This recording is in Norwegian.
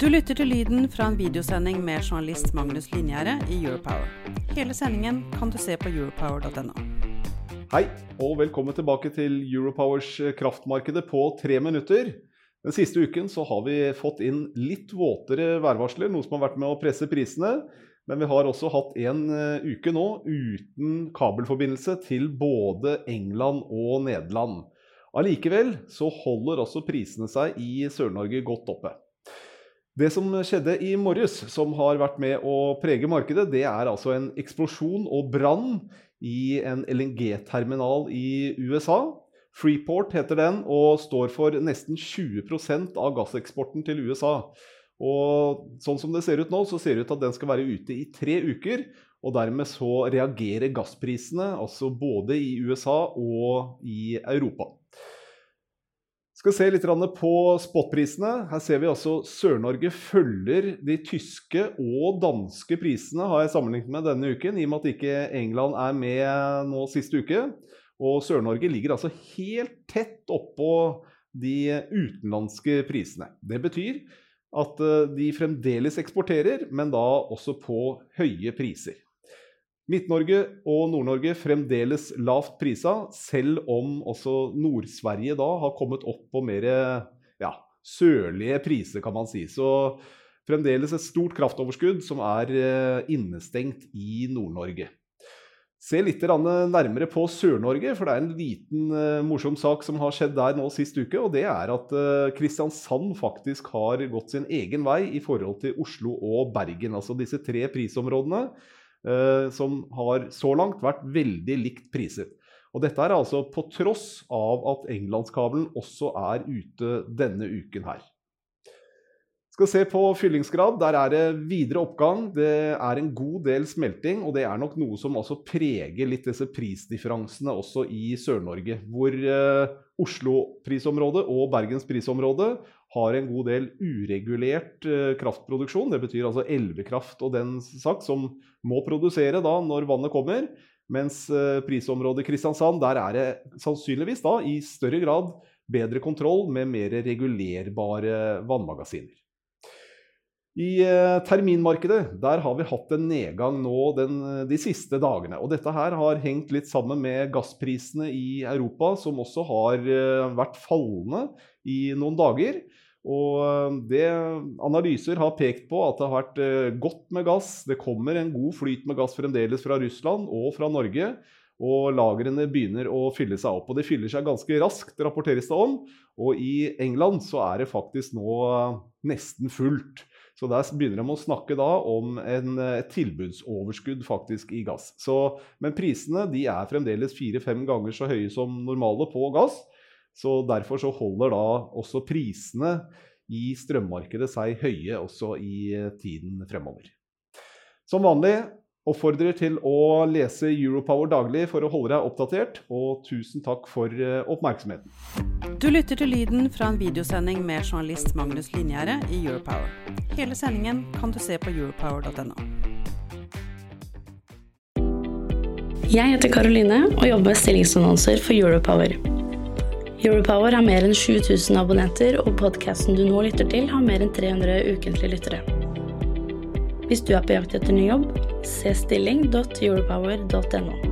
Du lytter til lyden fra en videosending med journalist Magnus Linjære i Europower. Hele sendingen kan du se på europower.no. Hei, og velkommen tilbake til Europowers kraftmarkedet på tre minutter. Den siste uken så har vi fått inn litt våtere værvarsler, noe som har vært med å presse prisene. Men vi har også hatt en eh, uke nå uten kabelforbindelse til både England og Nederland. Allikevel så holder også prisene seg i Sør-Norge godt oppe. Det som skjedde i morges, som har vært med å prege markedet, det er altså en eksplosjon og brann i en LNG-terminal i USA. Freeport heter den og står for nesten 20% av gasseksporten til USA. Og sånn som det ser ut nå, så ser det ut til at den skal være ute i tre uker. Og dermed så reagerer gassprisene, altså både i USA og i Europa. Skal se litt på spotprisene. Her ser vi altså Sør-Norge følger de tyske og danske prisene, har jeg sammenlignet med denne uken, i og med at ikke England er med nå siste uke. Og Sør-Norge ligger altså helt tett oppå de utenlandske prisene. Det betyr at eh, de fremdeles eksporterer, men da også på høye priser. Midt-Norge og Nord-Norge fremdeles lavt prisa, selv om også Nord-Sverige da har kommet opp på mer ja, sørlige priser, kan man si. Så fremdeles et stort kraftoverskudd som er eh, innestengt i Nord-Norge. Se litt nærmere på Sør-Norge, for det er en liten uh, morsom sak som har skjedd der nå sist uke. Og det er at uh, Kristiansand faktisk har gått sin egen vei i forhold til Oslo og Bergen. Altså disse tre prisområdene Eh, som har så langt vært veldig likt priset. Og dette er altså på tross av at englandskabelen også er ute denne uken her. Skal se på fyllingsgrad. Der er det videre oppgang. Det er en god del smelting, og det er nok noe som også preger litt disse prisdifferansene også i Sør-Norge. Hvor eh, Oslo-prisområdet og Bergens prisområde har en god del uregulert eh, kraftproduksjon. Det betyr altså elvekraft og den saks som må produsere da når vannet kommer. Mens eh, prisområdet Kristiansand, der er det sannsynligvis da i større grad bedre kontroll med mer regulerbare vannmagasiner. I eh, terminmarkedet der har vi hatt en nedgang nå den, de siste dagene. og Dette her har hengt litt sammen med gassprisene i Europa, som også har vært fallende i noen dager. Og eh, det Analyser har pekt på at det har vært eh, godt med gass. Det kommer en god flyt med gass fremdeles fra Russland og fra Norge. Og lagrene begynner å fylle seg opp. Og det fyller seg ganske raskt, rapporteres det om. Og i England så er det faktisk nå eh, nesten fullt. Så der begynner de å snakke da om en, et tilbudsoverskudd faktisk i gass. Så, men prisene de er fremdeles fire-fem ganger så høye som normale på gass. Så Derfor så holder da også prisene i strømmarkedet seg høye også i tiden fremover. Som vanlig oppfordrer til å lese Europower daglig for å holde deg oppdatert, og tusen takk for eh, oppmerksomheten. Du lytter til lyden fra en videosending med journalist Magnus Linjære i Europower. Hele sendingen kan du se på europower.no. Jeg heter Karoline og jobber med stillingsannonser for Europower. Europower har mer enn 7000 abonnenter, og podkasten du nå lytter til, har mer enn 300 ukentlige lyttere. Hvis du er på jakt etter ny jobb, se stilling.europower.no.